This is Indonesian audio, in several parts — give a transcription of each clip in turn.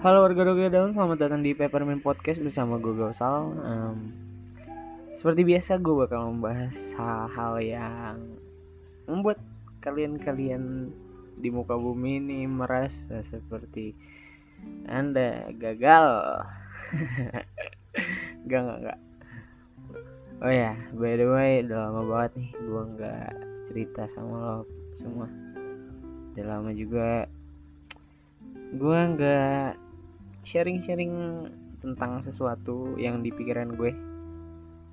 Halo warga Doga Daun, selamat datang di Peppermint Podcast bersama gue Gausal um, Seperti biasa gue bakal membahas hal-hal yang membuat kalian-kalian di muka bumi ini merasa seperti Anda gagal. Gak, gak, gak Oh ya, by the way, udah lama banget nih gue nggak cerita sama lo semua. Udah lama juga. Gue nggak sharing-sharing tentang sesuatu yang di pikiran gue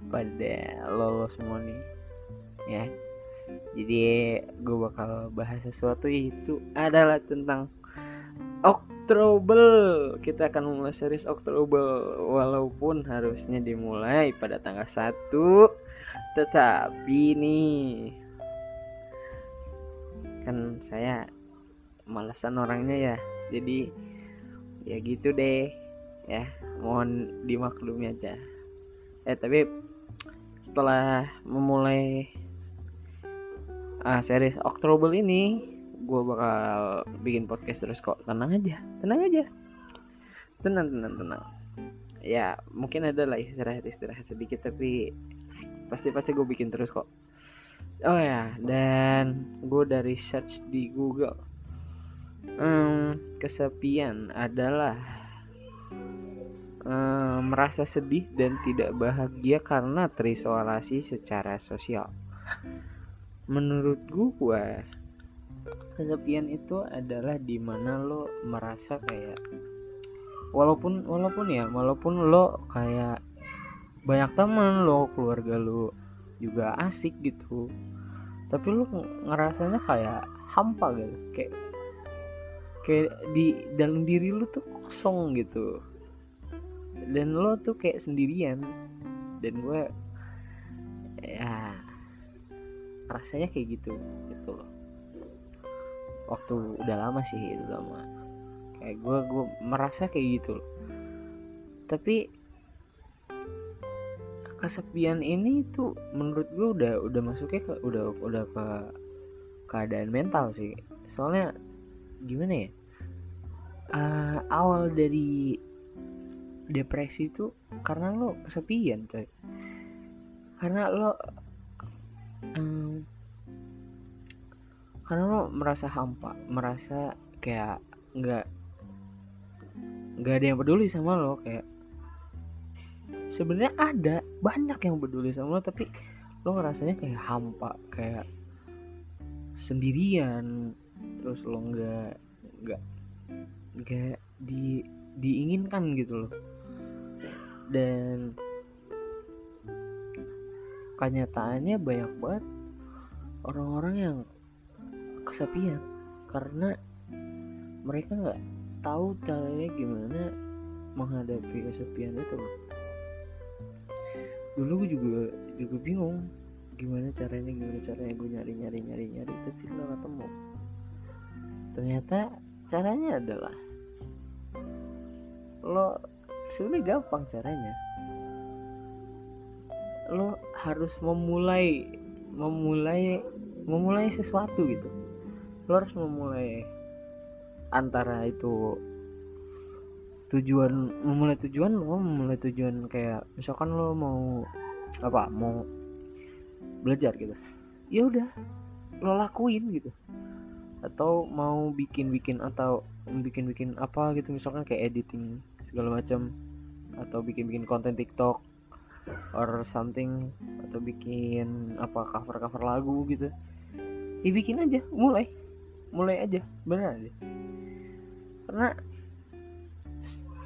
pada lo, lo semua nih ya. Jadi gue bakal bahas sesuatu itu adalah tentang Oktober kita akan mulai series Oktober walaupun harusnya dimulai pada tanggal 1 tetapi nih kan saya malesan orangnya ya. Jadi ya gitu deh. Ya mohon dimaklumi aja. Eh tapi setelah memulai uh, series Oktober ini gue bakal bikin podcast terus kok. Tenang aja tenang aja. Tenang tenang tenang. Ya mungkin ada lah istirahat istirahat sedikit tapi pasti pasti gue bikin terus kok. Oh ya dan gue dari search di Google. Hmm, kesepian adalah hmm, merasa sedih dan tidak bahagia karena terisolasi secara sosial. Menurut gue, kesepian itu adalah di mana lo merasa kayak walaupun walaupun ya walaupun lo kayak banyak teman lo keluarga lo juga asik gitu tapi lo ngerasanya kayak hampa gitu kayak kayak di dalam diri lu tuh kosong gitu. Dan lo tuh kayak sendirian. Dan gue ya rasanya kayak gitu gitu loh. Waktu udah lama sih itu lama kayak gue gue merasa kayak gitu loh. Tapi kesepian ini tuh menurut gue udah udah masuknya ke udah udah ke keadaan mental sih. Soalnya gimana ya? Uh, awal dari depresi itu karena lo kesepian coy. Karena lo um, karena lo merasa hampa merasa kayak nggak nggak ada yang peduli sama lo kayak sebenarnya ada banyak yang peduli sama lo tapi lo ngerasanya kayak hampa kayak sendirian terus lo nggak nggak nggak di diinginkan gitu loh. Dan kenyataannya banyak banget orang-orang yang kesepian karena mereka nggak tahu caranya gimana menghadapi kesepian itu loh dulu gue juga juga bingung gimana caranya gimana caranya gue nyari nyari nyari nyari tapi nggak ketemu ternyata caranya adalah lo sebenarnya gampang caranya. Lo harus memulai memulai memulai sesuatu gitu. Lo harus memulai antara itu tujuan memulai tujuan lo memulai tujuan kayak misalkan lo mau apa mau belajar gitu. Ya udah lo lakuin gitu atau mau bikin-bikin atau bikin-bikin apa gitu misalkan kayak editing segala macam. Atau bikin-bikin konten TikTok or something. Atau bikin apa cover-cover lagu gitu. Ya bikin aja mulai. Mulai aja benar aja. Karena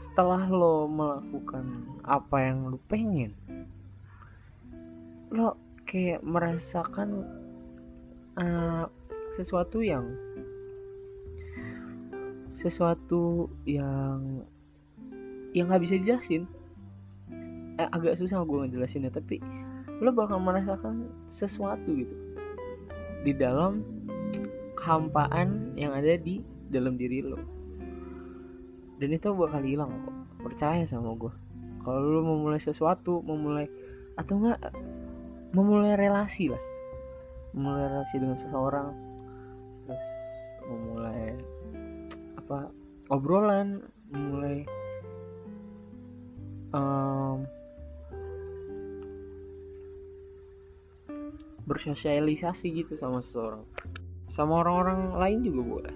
setelah lo melakukan apa yang lo pengen lo kayak merasakan uh, sesuatu yang sesuatu yang yang nggak bisa dijelasin. Eh, agak susah gue ngejelasinnya tapi lo bakal merasakan sesuatu gitu. Di dalam kehampaan yang ada di dalam diri lo. Dan itu bakal hilang kok. Percaya sama gue kalau lo memulai sesuatu memulai atau enggak memulai relasi lah. Memulai relasi dengan seseorang terus memulai apa obrolan mulai um, bersosialisasi gitu sama seseorang. Sama orang-orang lain juga boleh.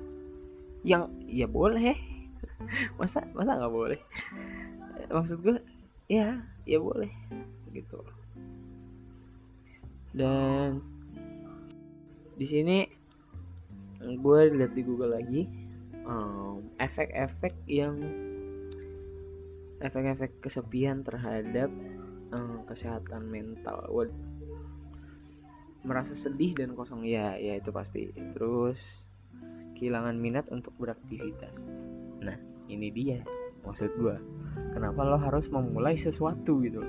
Yang ya boleh. Masa masa nggak boleh? Maksud gue ya ya boleh gitu. Dan di sini gue lihat di Google lagi efek-efek um, yang efek-efek kesepian terhadap um, kesehatan mental. Wad, merasa sedih dan kosong. Ya ya itu pasti. Terus kehilangan minat untuk beraktivitas. Nah ini dia maksud gue kenapa lo harus memulai sesuatu gitu?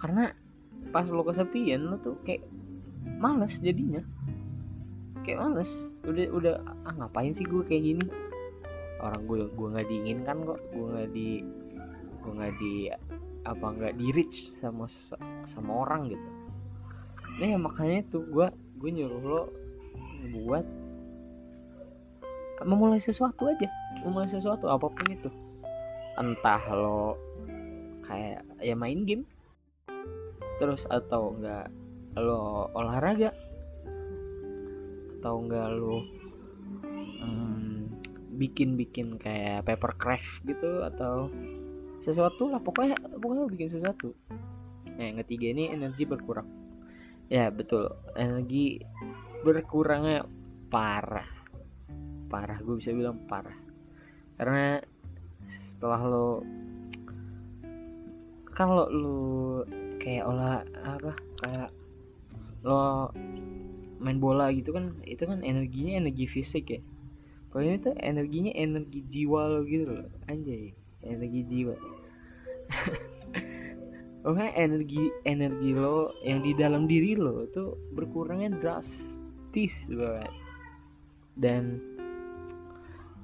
Karena pas lo kesepian lo tuh kayak males jadinya kayak males udah udah ah ngapain sih gue kayak gini? Orang gue gue nggak diinginkan kok. Gue nggak di gue nggak di apa nggak di reach sama sama orang gitu. Nah ya makanya tuh gue gue nyuruh lo buat memulai sesuatu aja. Memulai sesuatu apa pun itu. Entah lo kayak ya main game. Terus atau enggak lo olahraga atau enggak hmm, bikin-bikin kayak paper craft gitu atau sesuatu lah. Pokoknya pokoknya lo bikin sesuatu. Nah yang ketiga ini energi berkurang. Ya betul. Energi berkurangnya parah. Parah gue bisa bilang parah. Karena setelah lo lo lo kayak olah apa kayak lo main bola gitu kan itu kan energinya energi fisik ya kalau ini tuh energinya energi jiwa lo gitu loh anjay energi jiwa Oke energi energi lo yang di dalam diri lo itu berkurangnya drastis banget. Dan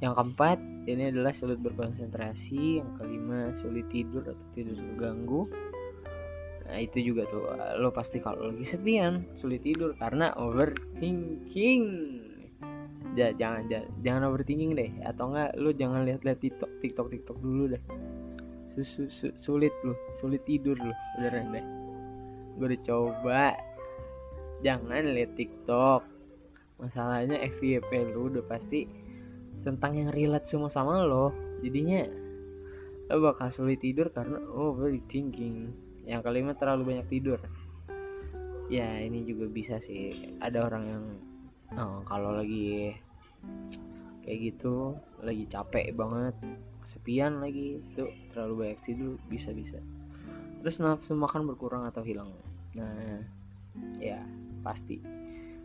yang keempat ini adalah sulit berkonsentrasi, yang kelima sulit tidur atau tidur terganggu. Nah itu juga tuh lo pasti kalau lagi sepian sulit tidur karena overthinking. Ja, jangan jangan jangan overthinking deh atau enggak lo jangan lihat-lihat TikTok TikTok TikTok dulu deh. Su, su, sulit lu sulit tidur lu beneran deh. Gue udah coba. Jangan lihat TikTok. Masalahnya FYP lu udah pasti tentang yang relate semua sama lo. Jadinya lo bakal sulit tidur karena oh very thinking yang kelima terlalu banyak tidur. Ya ini juga bisa sih. Ada orang yang oh, kalau lagi kayak gitu lagi capek banget kesepian lagi itu terlalu banyak tidur bisa bisa. Terus nafsu makan berkurang atau hilang? Nah ya pasti.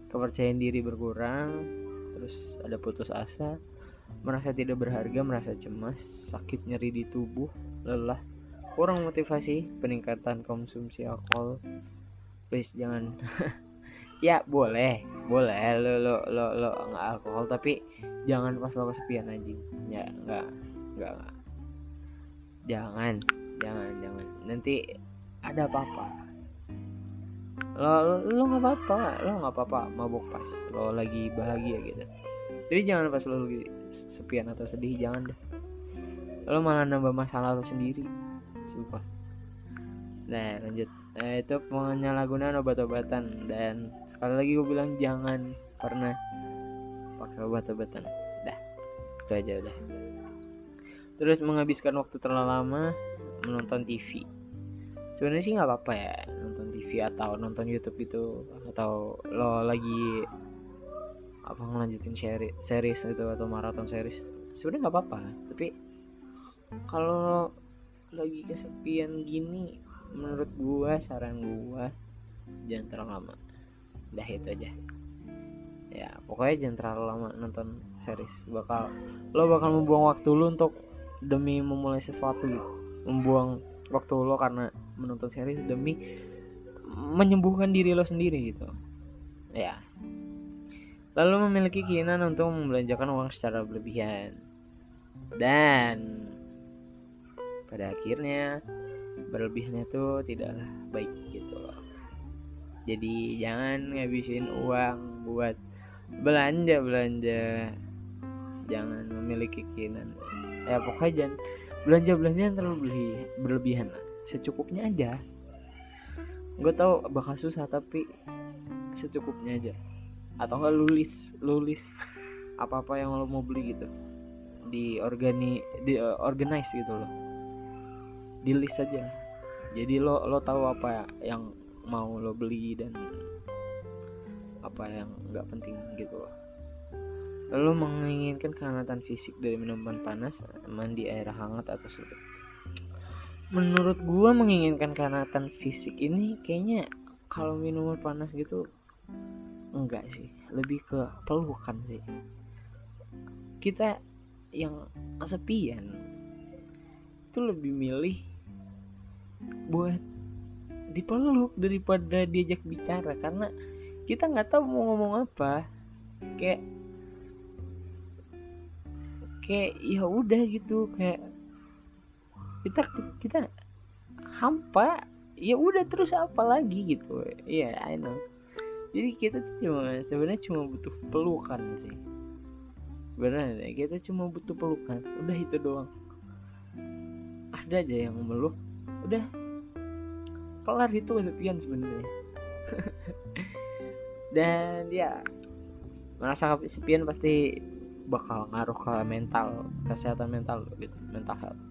Kepercayaan diri berkurang terus ada putus asa merasa tidak berharga merasa cemas sakit nyeri di tubuh lelah kurang motivasi peningkatan konsumsi alkohol. Please jangan. Ya boleh. Boleh. Lo lo lo lo nggak alkohol tapi jangan pas lo kesepian anjing. Ya nggak enggak jangan jangan jangan. Nanti ada apa-apa. Lo, lo nggak apa-apa. Lo nggak apa-apa. Mabuk pas lo lagi bahagia gitu. Jadi jangan pas lo lagi sepian atau sedih jangan deh. Lo malah nambah masalah lo sendiri sumpah. Nah lanjut. Nah, itu penyalahgunaan obat-obatan. Dan sekali lagi gue bilang jangan pernah pakai obat-obatan. Dah itu aja udah. Terus menghabiskan waktu terlalu lama menonton TV sebenarnya sih nggak apa-apa ya nonton TV atau nonton YouTube itu atau lo lagi apa ngelanjutin series series itu atau maraton series. Sebenarnya nggak apa-apa tapi kalau lagi kesepian gini. Menurut gua saran gua jangan terlalu lama. Udah itu aja. Ya pokoknya jangan terlalu lama nonton series. Bakal lo bakal membuang waktu lo untuk demi memulai sesuatu gitu. Membuang waktu lo karena menonton series demi menyembuhkan diri lo sendiri gitu. Ya. Lalu memiliki keinginan untuk membelanjakan uang secara berlebihan. Dan pada akhirnya berlebihannya tuh tidaklah baik gitu loh. Jadi jangan ngabisin uang buat belanja belanja. Jangan memiliki keinginan. Ya pokoknya jangan belanja belanja yang terlalu beli, berlebihan lah. Secukupnya aja. Gue tau bakal susah tapi secukupnya aja. Atau enggak lulis lulis apa apa yang lo mau beli gitu. Di organi di uh, organize gitu loh di list aja. Jadi lo lo tahu apa yang mau lo beli dan apa yang nggak penting gitu loh. Lo menginginkan kehangatan fisik dari minuman panas mandi air hangat atau sudah menurut gua menginginkan kehangatan fisik ini kayaknya kalau minuman panas gitu enggak sih. Lebih ke pelukan sih. Kita yang kesepian itu lebih milih buat dipeluk daripada diajak bicara. Karena kita nggak tahu mau ngomong apa. Kayak kayak ya udah gitu kayak kita kita hampa ya udah terus apa lagi gitu. Iya yeah, I know. Jadi kita tuh cuma sebenarnya cuma butuh pelukan sih. Benar ya kita cuma butuh pelukan. Udah itu doang. Ada aja yang meluk udah. Kelar itu kesepian sebenarnya. Dan ya merasa kesepian pasti bakal ngaruh ke mental kesehatan mental gitu mental health.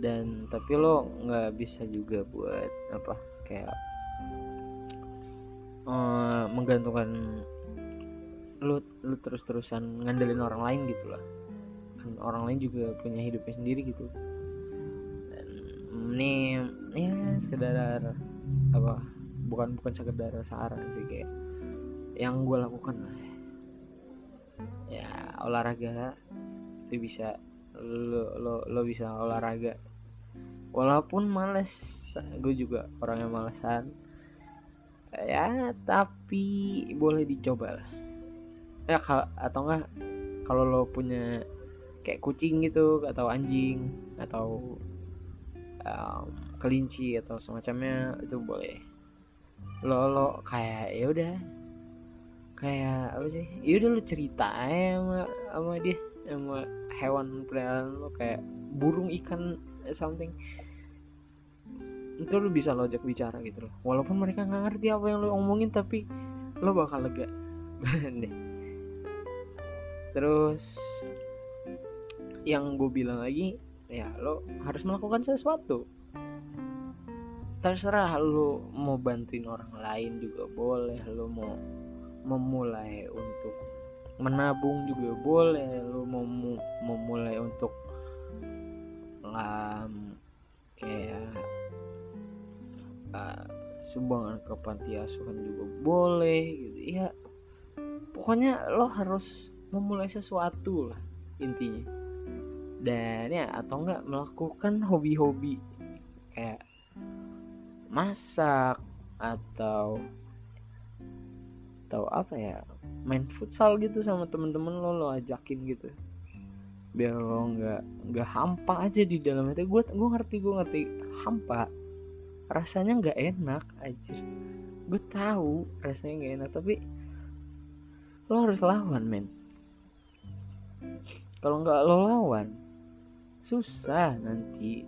Dan tapi lo nggak bisa juga buat apa kayak uh, menggantungkan lo lo terus terusan ngandelin orang lain gitu lah. Kan orang lain juga punya hidupnya sendiri gitu ini ya sekedar apa bukan bukan sekedar saran sih kayak yang gue lakukan lah. Ya olahraga itu bisa lo lo lo bisa olahraga. Walaupun males gue juga orang yang malesan. Ya tapi boleh dicoba lah. Ya atau enggak kalau lo punya kayak kucing gitu atau anjing atau um, kelinci atau semacamnya itu boleh. Lo lo kayak ya udah. Kayak apa sih? Ya udah lo cerita aja sama sama dia sama hewan peliharaan lo kayak burung ikan something. Itu lo bisa lo ajak bicara gitu loh. Walaupun mereka nggak ngerti apa yang lo omongin tapi lo bakal lega. Deh terus yang gue bilang lagi ya lo harus melakukan sesuatu. Terserah lu mau bantuin orang lain juga boleh lu mau memulai untuk menabung juga boleh lu mau memulai untuk um, kayak uh, sumbangan ke panti asuhan juga boleh gitu. Ya pokoknya lo harus memulai sesuatu lah intinya dan ya atau enggak melakukan hobi-hobi kayak masak atau atau apa ya main futsal gitu sama temen-temen lo lo ajakin gitu. Biar lo nggak nggak hampa aja di dalam itu gue gue ngerti gue ngerti. Hampa rasanya nggak enak aja gue tahu rasanya nggak enak tapi lo harus lawan men. Kalau nggak lo lawan susah nanti.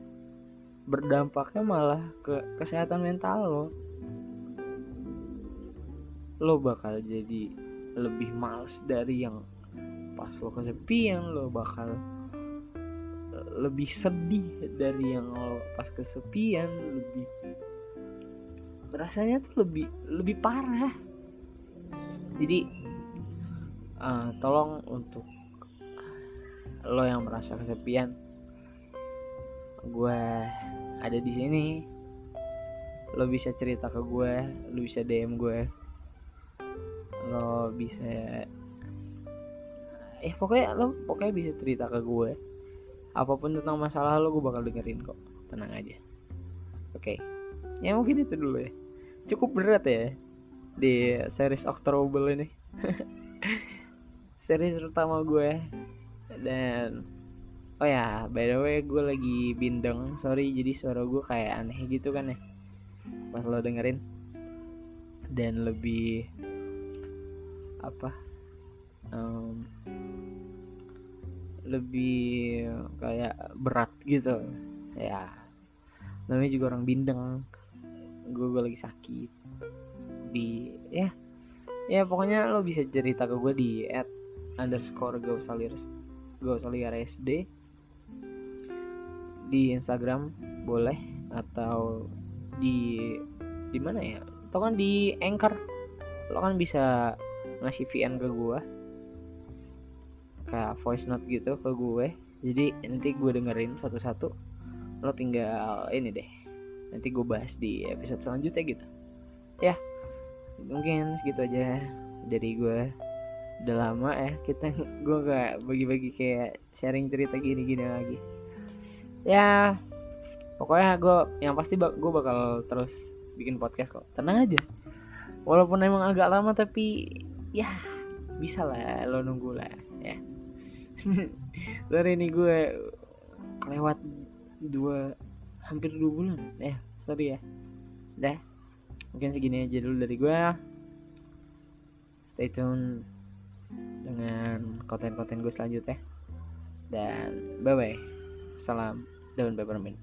Berdampaknya malah ke kesehatan mental lo. Lo bakal jadi lebih males dari yang pas lo kesepian lo bakal lebih sedih dari yang lo pas kesepian lebih rasanya tuh lebih lebih parah. Jadi uh, tolong untuk lo yang merasa kesepian gue ada di sini lo bisa cerita ke gue lo bisa dm gue lo bisa eh pokoknya lo pokoknya bisa cerita ke gue apa pun tentang masalah lo gue bakal dengerin kok. Tenang aja. Oke. Okay. ya mungkin itu dulu ya. Cukup berat ya di series October ini. Series pertama gue dan oh ya by the way gue lagi bindeng. Sorry jadi suara gue kayak aneh gitu kan ya pas lo dengerin. Dan lebih apa? Um, lebih kayak berat gitu. Ya namanya juga orang bindeng. Gue gue lagi sakit. Di ya ya pokoknya lo bisa cerita ke gue di at underscore usah liar sd di Instagram boleh atau di di mana ya? Atau kan di anchor. Lo kan bisa ngasih VN ke gue kayak voice note gitu ke gue jadi nanti gue dengerin satu-satu lo tinggal ini deh. Nanti gue bahas di episode selanjutnya gitu. Ya mungkin segitu aja dari gue udah lama ya kita gue gak bagi-bagi kayak sharing cerita gini-gini lagi ya pokoknya gue yang pasti gue bakal terus bikin podcast kok. Tenang aja. Walaupun emang agak lama tapi ya bisa lah lo nunggu lah ya. Dari ini gue kelewat dua hampir dua bulan. Ya sorry ya. Dah mungkin segini aja dulu dari gue stay tune dengan konten-konten gue selanjutnya. Dan bye bye Salam daun peppermint.